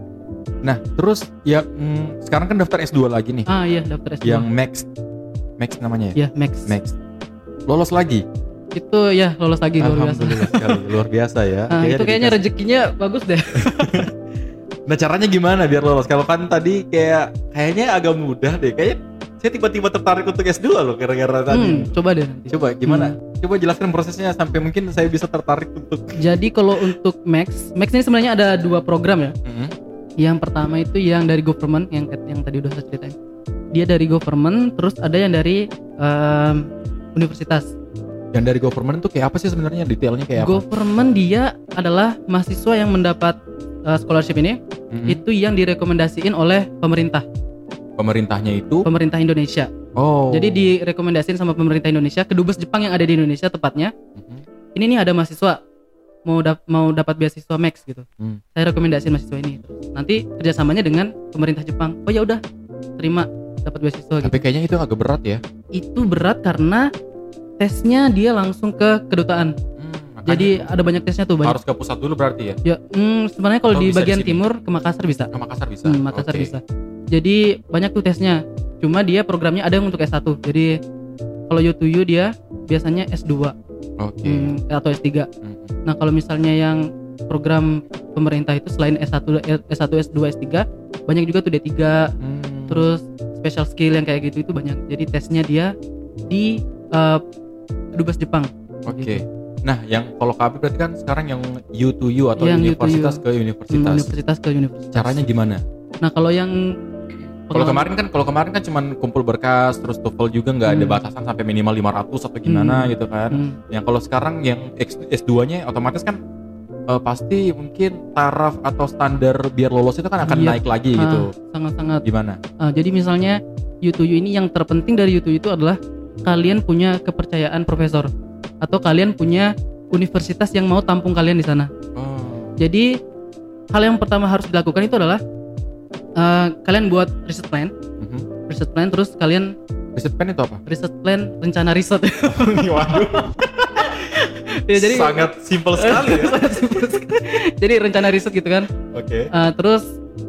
Nah, terus ya mm, sekarang kan daftar S2 lagi nih. Ah iya daftar S2. Yang Max. Max namanya ya? ya Max. Max. Lolos lagi. Itu ya lolos lagi luar biasa. Sekali. Luar biasa ya. Nah, itu kayaknya rezekinya bagus deh. (laughs) Nah, caranya gimana biar lolos? Kalau kan tadi kayak kayaknya agak mudah deh. Kayaknya saya tiba-tiba tertarik untuk S2 loh kira-kira tadi. Hmm, coba deh nanti. Coba gimana? Coba jelaskan prosesnya sampai mungkin saya bisa tertarik untuk Jadi kalau untuk Max, Max ini sebenarnya ada dua program ya. Mhm. Yang pertama itu yang dari government yang yang tadi udah saya ceritain. Dia dari government, terus ada yang dari em, universitas. yang dari government tuh kayak apa sih sebenarnya detailnya kayak apa? Government dia adalah mahasiswa yang mendapat eh, scholarship ini Mhm. itu yang direkomendasiin oleh pemerintah, Pemerintahnya itu pemerintah Indonesia. oh. Jadi direkomendasiin sama pemerintah Indonesia ke dubes Jepang yang ada di Indonesia tepatnya. Mhm. Ini nih ada mahasiswa mau dap- mau dapat beasiswa Max gitu. Hmm. Saya rekomendasiin mahasiswa ini. Terus nanti kerjasamanya dengan pemerintah Jepang. Oh ya udah terima dapat beasiswa gitu. Tapi kayaknya itu agak berat ya. Itu berat karena tesnya dia langsung ke kedutaan. Hmm, Jadi ada banyak tesnya tuh banyak. harus ke pusat dulu berarti ya. Ya, hmm, sebenarnya kalau Atau di di bagian sini? timur ke Makassar bisa. Ke Makassar bisa. Hmm, Makassar Oke. bisa. Jadi banyak tuh tesnya. Cuma dia programnya ada yang untuk S1. Jadi kalau U2U dia biasanya S2 Oke. hmm, atau S3. Mhm. Nah, kalau misalnya yang program pemerintah itu selain S1 S1 S2 S3 banyak juga tuh D3 Hmm. terus special skill yang kayak gitu itu banyak. Jadi tesnya dia di eh, Dubes Jepang. Oke. Nah, yang kalau KB berarti kan sekarang yang U to U atau Yang universitas ke Hmm, universitas. universitas ke universitas. Caranya gimana? Nah, kalau yang Kalau kemarin kan kalau kemarin kan cuman kumpul berkas terus TOEFL juga nggak ada Hmm. batasan sampai minimal 500 atau gimana Hmm. gitu kan. Hmm, Yang kalau sekarang yang S2-nya otomatis kan eh, pasti mungkin taraf atau standar biar lolos itu kan akan Iya. naik lagi ah, gitu. sangat-sangat Gimana? Ah, jadi misalnya U2U ini yang terpenting dari U2U itu adalah kalian punya kepercayaan profesor atau kalian punya universitas yang mau tampung kalian di sana. Oh. Jadi hal yang pertama harus dilakukan itu adalah eh, kalian buat riset plan, Mhm. riset plan terus kalian Riset pen itu apa? riset plan rencana riset. (laughs) Waduh, (laughs) ya, jadi sangat simpel (laughs) sekali ya. sangat simpel sekali. jadi rencana riset gitu kan. Oke. Eh, terus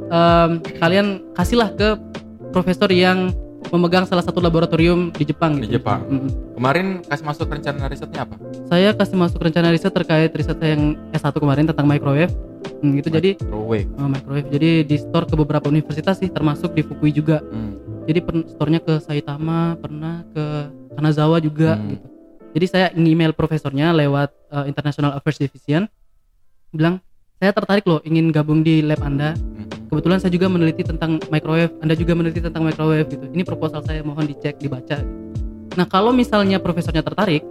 em, kalian kasihlah ke profesor yang memegang salah satu laboratorium di Jepang Di gitu. Jepang. Mm-mm. Kemarin kasih masuk rencana risetnya apa? saya kasih masuk rencana riset terkait riset saya yang S1 kemarin tentang microwave Hmm, gitu jadi Microwave. oh, microwave jadi di store ke beberapa universitas sih termasuk di Fukui juga Hmm. jadi store-nya ke Saitama pernah ke Kanazawa juga Hmm. gitu jadi saya email profesornya lewat uh, International Affairs Division bilang saya tertarik loh ingin gabung di lab anda Mhm. Kebetulan saya juga meneliti tentang microwave. Anda juga meneliti tentang microwave gitu. Ini proposal saya mohon dicek dibaca. Nah kalau misalnya profesornya tertarik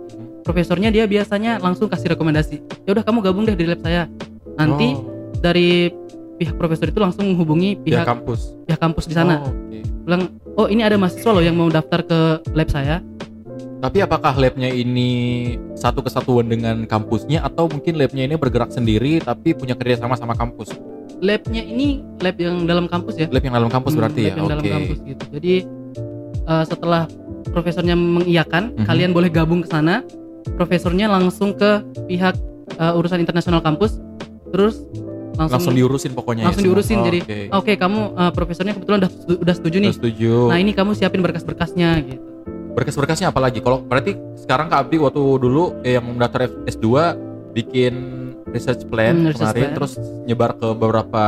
profesornya dia biasanya langsung kasih rekomendasi. Ya udah kamu gabung deh di lab saya. Nanti Oh, dari pihak profesor itu langsung menghubungi pihak pihak kampus. pihak kampus di sana. Oh, oke. bilang oh ini ada mahasiswa loh yang mau daftar ke lab saya. Tapi apakah labnya ini satu kesatuan dengan kampusnya atau mungkin labnya ini bergerak sendiri tapi punya kerjasama sama kampus? Labnya ini lab yang dalam kampus ya Lab yang dalam kampus Hmm, berarti lab ya? yang dalam Oke. kampus gitu jadi eh, setelah profesornya mengiyakan Mhm. kalian boleh gabung ke sana profesornya langsung ke pihak eh, urusan internasional kampus terus langsung, Langsung diurusin pokoknya langsung ya? diurusin, Oh, jadi, Oke. oke kamu eh, profesornya kebetulan udah udah setuju nih Udah setuju. nah ini kamu siapin berkas-berkasnya gitu Berkas-berkasnya apa lagi? Kalau berarti sekarang Kak Abdi waktu dulu eh, yang daftar S2 bikin research plan Hmm, research kemarin plan. terus nyebar ke beberapa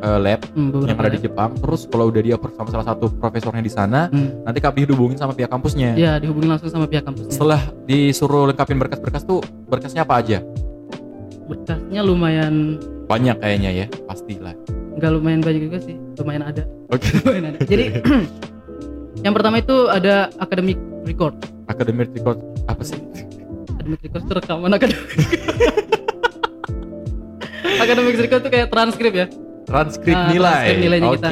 eh, lab Hmm, beberapa yang ada di. Jepang. Terus kalau udah dia sama salah satu profesornya di sana, Hmm. nanti Kak Abdi hubungin sama pihak kampusnya. ya dihubungi langsung sama pihak kampusnya Setelah disuruh lengkapin berkas-berkas tuh, berkasnya apa aja? berkasnya lumayan Banyak kayaknya ya, pastilah. nggak lumayan banyak juga sih lumayan ada Oke. (laughs) lumayan ada jadi (clears throat) yang pertama itu ada academic record. Academic record apa sih? Academic record itu rekaman akademik. (laughs) academic record itu kayak transkrip ya. Transkrip Nah, nilai. transkrip nilainya Oke. kita.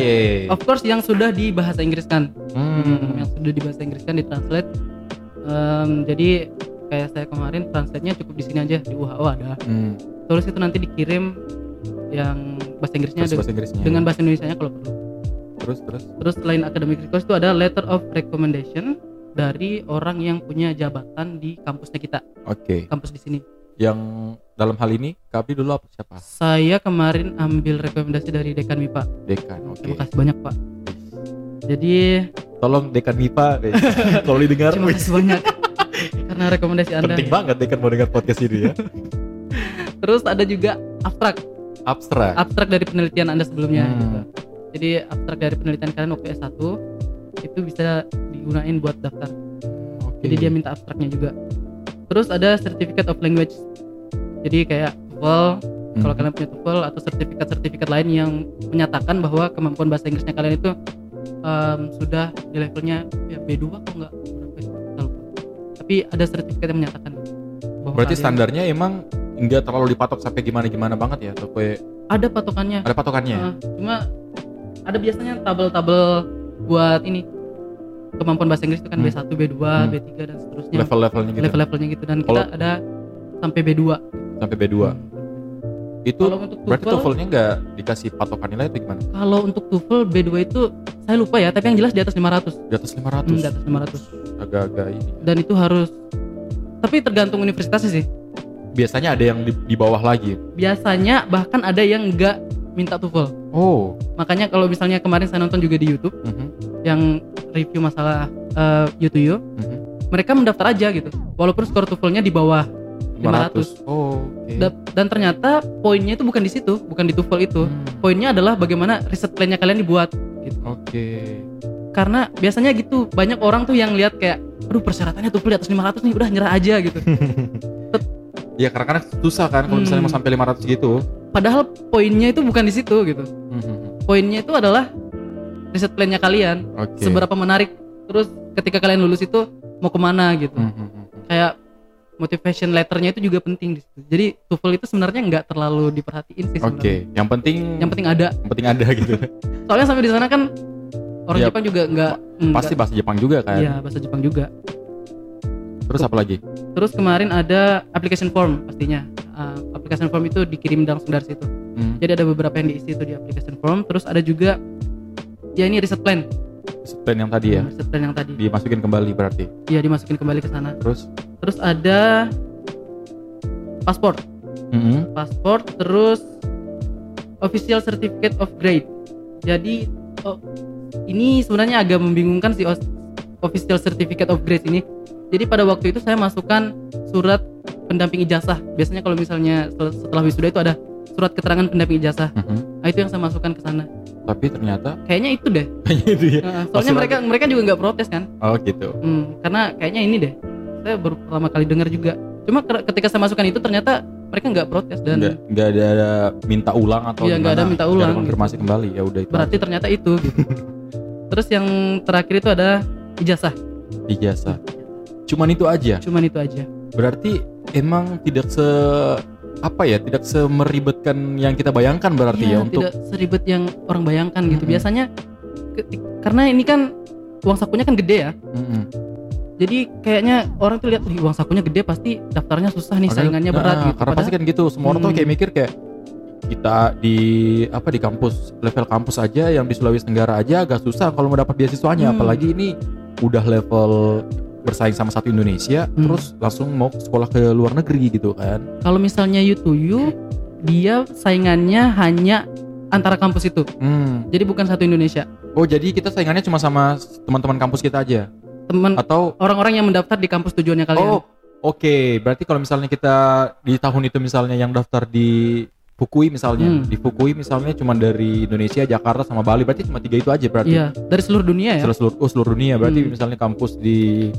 Of course yang sudah di bahasa Inggris kan. Hmm. yang sudah di bahasa Inggris kan ditranslate. Em, jadi kayak saya kemarin translate-nya cukup di sini aja di UHO ada. Hmm. Terus itu nanti dikirim yang bahasa Inggrisnya Terus bahasa Inggrisnya. dengan bahasa Indonesia kalau perlu. terus terus. Terus selain academic request itu ada letter of recommendation dari orang yang punya jabatan di kampusnya kita, Oke. kampus di sini. Yang dalam hal ini Kabi dulu apa siapa? Saya kemarin ambil rekomendasi dari dekan MIPA. Dekan. Oke. Terima kasih banyak, Pak. Jadi Tolong Dekan MIPA (laughs) kalau didengar terima kasih banyak karena rekomendasi Anda. penting banget Dekan mau dengar podcast ini ya. (laughs) Terus ada juga abstrak, Abstrak. abstrak dari penelitian Anda sebelumnya Hmm. gitu. Jadi abstrak dari penelitian kalian waktu S1 itu bisa digunain buat daftar. Oke. Jadi dia minta abstraknya juga. Terus ada certificate of language. Jadi kayak TOEFL, Hmm. kalau kalian punya TOEFL atau sertifikat-sertifikat lain yang menyatakan bahwa kemampuan bahasa Inggrisnya kalian itu em, sudah di levelnya ya B2 kok enggak lupa. Tapi ada sertifikat yang menyatakan bahwa Berarti kalian- standarnya emang nggak terlalu dipatok sampai gimana-gimana banget ya atau kayak ada patokannya. ada patokannya. Heeh, cuma ada biasanya tabel-tabel buat ini kemampuan bahasa Inggris itu kan Hmm. B1, B2, Hmm. B3 dan seterusnya. Level-levelnya gitu. Level-levelnya gitu dan kita Kalau- ada sampai B2. Sampai B2. Itu Kalau untuk berarti TOEFL, TOEFL-nya nggak dikasih patokan nilai atau gimana? kalau untuk TOEFL B2 itu saya lupa ya, tapi yang jelas di atas 500. Di atas 500. Hmm, di atas 500. Agak-agak ini. Dan itu harus tapi tergantung universitasnya sih. Biasanya ada yang di, di bawah lagi. Biasanya bahkan ada yang enggak minta TOEFL. Oh. Makanya kalau misalnya kemarin saya nonton juga di YouTube Mhm, yang review masalah uh, U2U, mhm. mereka mendaftar aja gitu. Walaupun skor TOEFL-nya di bawah 500. Oh, oke. Da- dan ternyata poinnya itu bukan di situ, bukan di TOEFL itu. Hmm, Poinnya adalah bagaimana riset plan-nya kalian dibuat gitu. Oke. Karena biasanya gitu, banyak orang tuh yang lihat kayak aduh persyaratannya TOEFL di atas 500 nih, udah nyerah aja gitu. (laughs) Ya karena kadang susah kan kalau misalnya Hmm. mau sampai 500 gitu. Padahal poinnya itu bukan di situ gitu. Mhm, Poinnya itu adalah riset plan-nya kalian, Oke. seberapa menarik. Terus ketika kalian lulus itu mau ke mana gitu. Mhm, Kayak motivation letternya itu juga penting di situ. Jadi TOEFL itu sebenarnya nggak terlalu diperhatiin sih Oke, sebenarnya. yang penting Yang penting ada. yang penting ada gitu. (laughs) Soalnya sampai di sana kan orang Iya. Jepang juga nggak nggak- Pasti bahasa Jepang juga kan. Iya bahasa Jepang juga. Terus apa lagi? Terus kemarin ada application form pastinya. Uh, application form itu dikirim langsung dari situ. Hmm. Jadi ada beberapa yang diisi itu di application form. Terus ada juga ya ini riset plan. Plan yang tadi ya. Plan yang tadi. Dimasukin kembali berarti. Iya dimasukin kembali ke sana. Terus Terus ada paspor. Mhm. Paspor terus official certificate of grade. Jadi oh, ini sebenarnya agak membingungkan sih os- official certificate of grade ini. Jadi pada waktu itu saya masukkan surat pendamping ijazah. Biasanya kalau misalnya setelah wisuda itu ada surat keterangan pendamping ijazah. Mhm. Nah, itu yang saya masukkan ke sana. Tapi ternyata Kayaknya itu deh. (laughs) itu ya. Masih soalnya mereka mereka juga nggak protes kan. Oh gitu. Hmm, karena kayaknya ini deh. Saya baru pertama kali dengar juga. Cuma ke- ketika saya masukkan itu ternyata mereka nggak protes dan Nggak nggak ada, ada minta ulang atau Iya, nggak ada minta Nggak ada ulang, konfirmasi kembali ya udah itu. berarti aja. ternyata itu gitu. (laughs) Terus yang terakhir itu ada ijazah. ijazah. Cuman itu aja. Cuman itu aja. Berarti emang tidak se apa ya, tidak semeribetkan yang kita bayangkan berarti Iya, ya untuk tidak seribet yang orang bayangkan gitu. Mm-mm. Biasanya keti- karena ini kan uang sakunya kan gede ya. Mm-mm. Jadi kayaknya orang tuh lihat "Wih, uang sakunya gede pasti daftarnya susah nih, saingannya Nah, berat gitu. Karena pasti kan gitu, semua orang tuh Hmm. kayak mikir kayak kita di apa di kampus level kampus aja yang di Sulawesi Tenggara aja agak susah kalau mau dapat beasiswanya Hmm. apalagi ini udah level bersaing sama satu Indonesia Hmm. terus langsung mau sekolah ke luar negeri gitu kan Kalau misalnya you to you, dia saingannya hanya antara kampus itu. hmm. Jadi bukan satu Indonesia. oh jadi kita saingannya cuma sama teman-teman kampus kita aja Teman atau orang-orang yang mendaftar di kampus tujuannya kalian. oh oke berarti kalau misalnya kita di tahun itu misalnya yang daftar di Fukui misalnya Hmm. di Fukui misalnya cuma dari Indonesia Jakarta sama Bali berarti cuma tiga itu aja berarti Iya, dari seluruh dunia ya. seluruh, seluruh, oh, seluruh dunia berarti Hmm. misalnya kampus di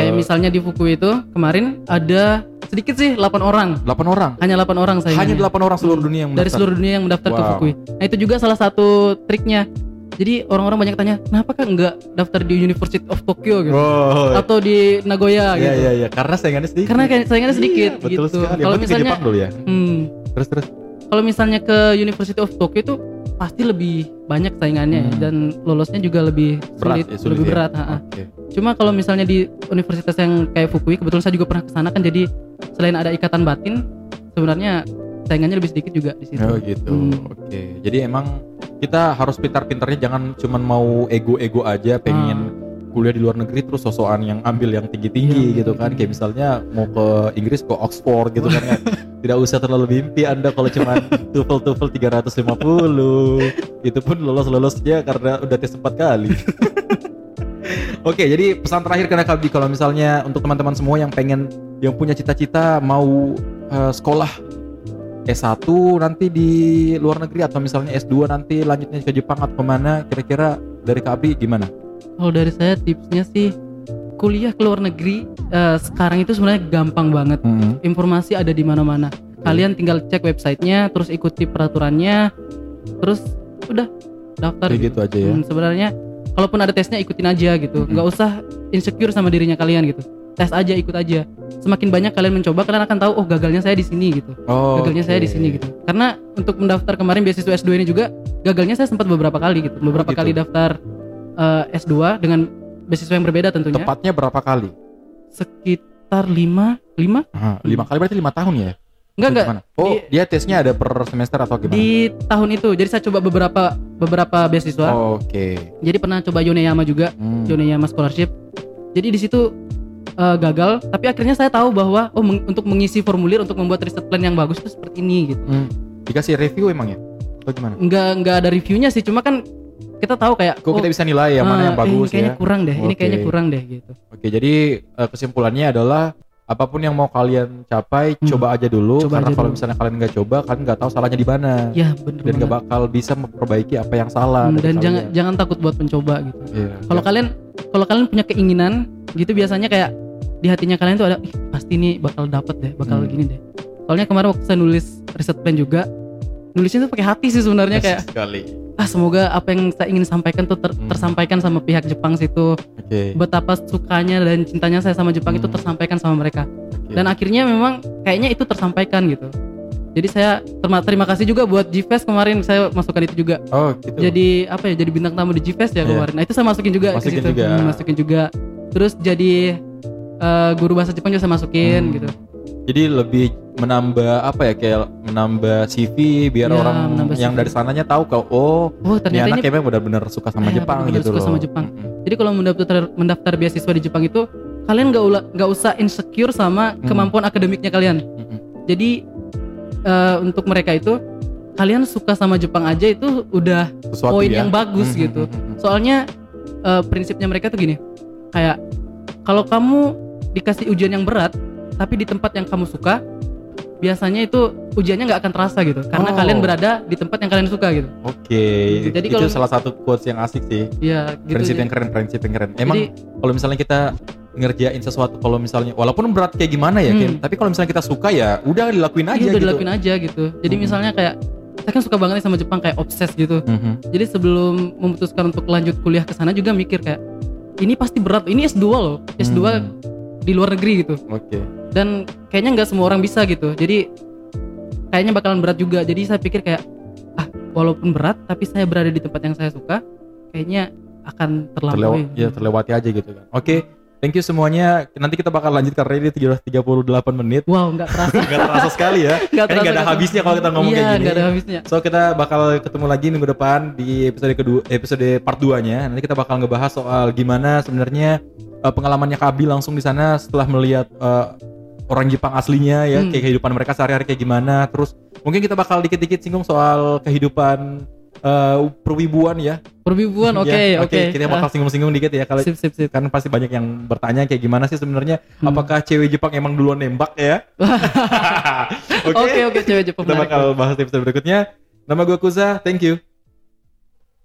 Kayak Eh. misalnya di Fukui itu kemarin ada sedikit sih 8 orang. 8 orang Hanya 8 orang saingannya. hanya 8 orang seluruh dunia yang dari mendaftar. seluruh dunia yang mendaftar ke Wow. Fukui. Nah, itu juga salah satu triknya. Jadi orang-orang banyak tanya, kenapa kan nggak daftar di University of Tokyo gitu, Oh, atau di Nagoya iya gitu? iya iya, karena saingannya sedikit. Karena saingannya sedikit Iya, betul gitu. sekali. Kalau ke misalnya, ya. hmm, Terus terus. kalau misalnya ke University of Tokyo itu pasti lebih banyak saingannya ya, Hmm. dan lolosnya juga lebih Berat sulit, ya, sulit lebih ya. berat. Oke. Cuma kalau misalnya di universitas yang kayak Fukui, kebetulan saya juga pernah ke sana kan, jadi selain ada ikatan batin, sebenarnya saingannya lebih sedikit juga di situ. Oh gitu. Hmm. Oke. Jadi emang kita harus pintar-pintarnya jangan cuman mau ego-ego aja pengen kuliah di luar negeri terus sosokan yang ambil yang tinggi-tinggi Iya. gitu kan. Kayak misalnya mau ke Inggris ke Oxford gitu kan. ya. (laughs) Tidak usah terlalu mimpi Anda kalau cuman TOEFL TOEFL 350. Itu pun lolos-lolosnya karena udah tes 4 kali. (laughs) Oke, jadi pesan terakhir ke Kabdi kalau misalnya untuk teman-teman semua yang pengen yang punya cita-cita mau eh, sekolah S1 nanti di luar negeri atau misalnya S2 nanti lanjutnya ke Jepang atau ke mana kira-kira dari Kak Abdi gimana? Kalau dari saya tipsnya sih kuliah ke luar negeri eh, sekarang itu sebenarnya gampang banget. Informasi ada di mana-mana. Kalian tinggal cek websitenya, terus ikuti peraturannya, terus udah daftar. Kayak gitu aja ya. Hmm, sebenarnya kalaupun ada tesnya ikutin aja gitu. Hmm. Nggak usah insecure sama dirinya kalian gitu. Tes aja, ikut aja. Semakin banyak kalian mencoba, kalian akan tahu oh gagalnya saya di sini gitu. Oh, Gagalnya saya di sini gitu. Karena untuk mendaftar kemarin beasiswa S2 ini juga gagalnya saya sempat beberapa kali gitu. Beberapa gitu. kali daftar eh, S2 dengan beasiswa yang berbeda tentunya. Tepatnya berapa kali? Sekitar 5 5 Ah, lima kali berarti lima tahun ya? Enggak enggak. Oh, Di- dia tesnya ada per semester atau gimana? Di tahun itu. Jadi saya coba beberapa beberapa beasiswa. Oh, Oke. Jadi pernah coba Yoneyama juga, Hmm. Yoneyama scholarship. Jadi di situ eh, gagal, tapi akhirnya saya tahu bahwa oh meng- untuk mengisi formulir untuk membuat riset plan yang bagus itu seperti ini gitu. Hmm. Dikasih review emang ya? Atau gimana? Enggak enggak ada reviewnya sih, cuma kan kita tahu kayak Kok oh, kita bisa nilai yang mana yang bagus ini kayaknya ya? kurang deh, ini Oke. kayaknya kurang deh gitu. Oke, jadi eh, kesimpulannya adalah apa pun yang mau kalian capai, Hmm. coba aja dulu. Coba karena aja kalau dulu. misalnya kalian nggak coba, kalian nggak tahu salahnya di mana. Ya bener dan nggak bakal bisa memperbaiki apa yang salah. Hmm, dan kalian. jangan jangan takut buat mencoba gitu. Iya, Kalau kalian kalau kalian punya keinginan gitu biasanya kayak di hatinya kalian tuh ada Ih, pasti ini bakal dapet deh, bakal Hmm. gini deh. Soalnya kemarin waktu saya nulis riset plan juga nulisnya tuh pakai hati sih sebenarnya kayak sekali. Ah semoga apa yang saya ingin sampaikan tuh ter- Hmm. tersampaikan sama pihak Jepang situ. Oke. Betapa sukanya dan cintanya saya sama Jepang itu Hmm. tersampaikan sama mereka. oke. Dan akhirnya memang kayaknya itu tersampaikan gitu. Jadi saya terma- terima kasih juga buat GFest kemarin saya masukkan itu juga. oh gitu. Jadi apa ya? Jadi bintang tamu di GFest ya Iya. kemarin. Nah itu saya masukin juga Masukin ke situ. juga. Hmm, masukin juga. Terus jadi eh, guru bahasa Jepang juga saya masukin Hmm. gitu. Jadi lebih menambah apa ya kayak menambah CV biar Ya, orang yang CV. dari sananya tahu kalau oh Oh ternyata anak benar-benar suka sama Iya, Jepang benar-benar gitu suka loh. sama Jepang. Mm-mm. Jadi kalau mendaftar mendaftar beasiswa di Jepang itu kalian nggak nggak usah insecure sama Hmm. kemampuan akademiknya kalian. Mm-mm. Jadi eh, untuk mereka itu kalian suka sama Jepang aja itu udah Sesuatu poin ya. yang bagus Mm-mm, gitu. mm-mm. Soalnya eh, prinsipnya mereka tuh gini, kayak kalau kamu dikasih ujian yang berat, tapi di tempat yang kamu suka, biasanya itu ujiannya nggak akan terasa gitu, karena Oh. kalian berada di tempat yang kalian suka gitu. Oke. Jadi itu kalau- salah satu quotes yang asik sih. Ya, gitu. prinsip Jadi- yang keren, prinsip yang keren. Emang jadi- kalau misalnya kita ngerjain sesuatu kalau misalnya walaupun berat kayak gimana ya, Hmm. Kim, tapi kalau misalnya kita suka ya udah dilakuin aja iya, udah gitu. dilakuin aja gitu. Jadi Hmm. misalnya kayak saya kan suka banget nih sama Jepang kayak obses gitu. Mhm. Jadi sebelum memutuskan untuk lanjut kuliah ke sana juga mikir kayak ini pasti berat. Ini S2 loh. S2 Hmm. di luar negeri gitu. Oke. Dan kayaknya nggak semua orang bisa gitu. Jadi kayaknya bakalan berat juga. Jadi saya pikir kayak ah walaupun berat tapi saya berada di tempat yang saya suka, kayaknya akan Terlewat, terlampaui. ya terlewati aja gitu kan. Oke, thank you semuanya. Nanti kita bakal lanjut karena ini sudah 38 menit. Wow, nggak terasa. (laughs) Nggak terasa sekali ya. (laughs) Nggak ada terasa. habisnya kalau kita ngomong iya, kayak gini. nggak ada habisnya. So kita bakal ketemu lagi minggu depan di episode kedua episode part 2-nya. Nanti kita bakal ngebahas soal gimana sebenarnya eh, pengalamannya Kabi langsung di sana setelah melihat eh, orang Jepang aslinya ya, Hmm. kayak kehidupan mereka sehari-hari kayak gimana. Terus mungkin kita bakal dikit-dikit singgung soal kehidupan eh, perwibuan ya. Perwibuan, (laughs) oke, Ya, oke. Kita bakal singgung-singgung dikit ya kalau Sip, sip, sip. kan pasti banyak yang bertanya kayak gimana sih sebenarnya Hmm. apakah cewek Jepang emang duluan nembak ya? (laughs) (laughs) Oke. Oke, cewek Jepang Kita bakal bahas episode berikutnya. Nama gue Kuza, thank you.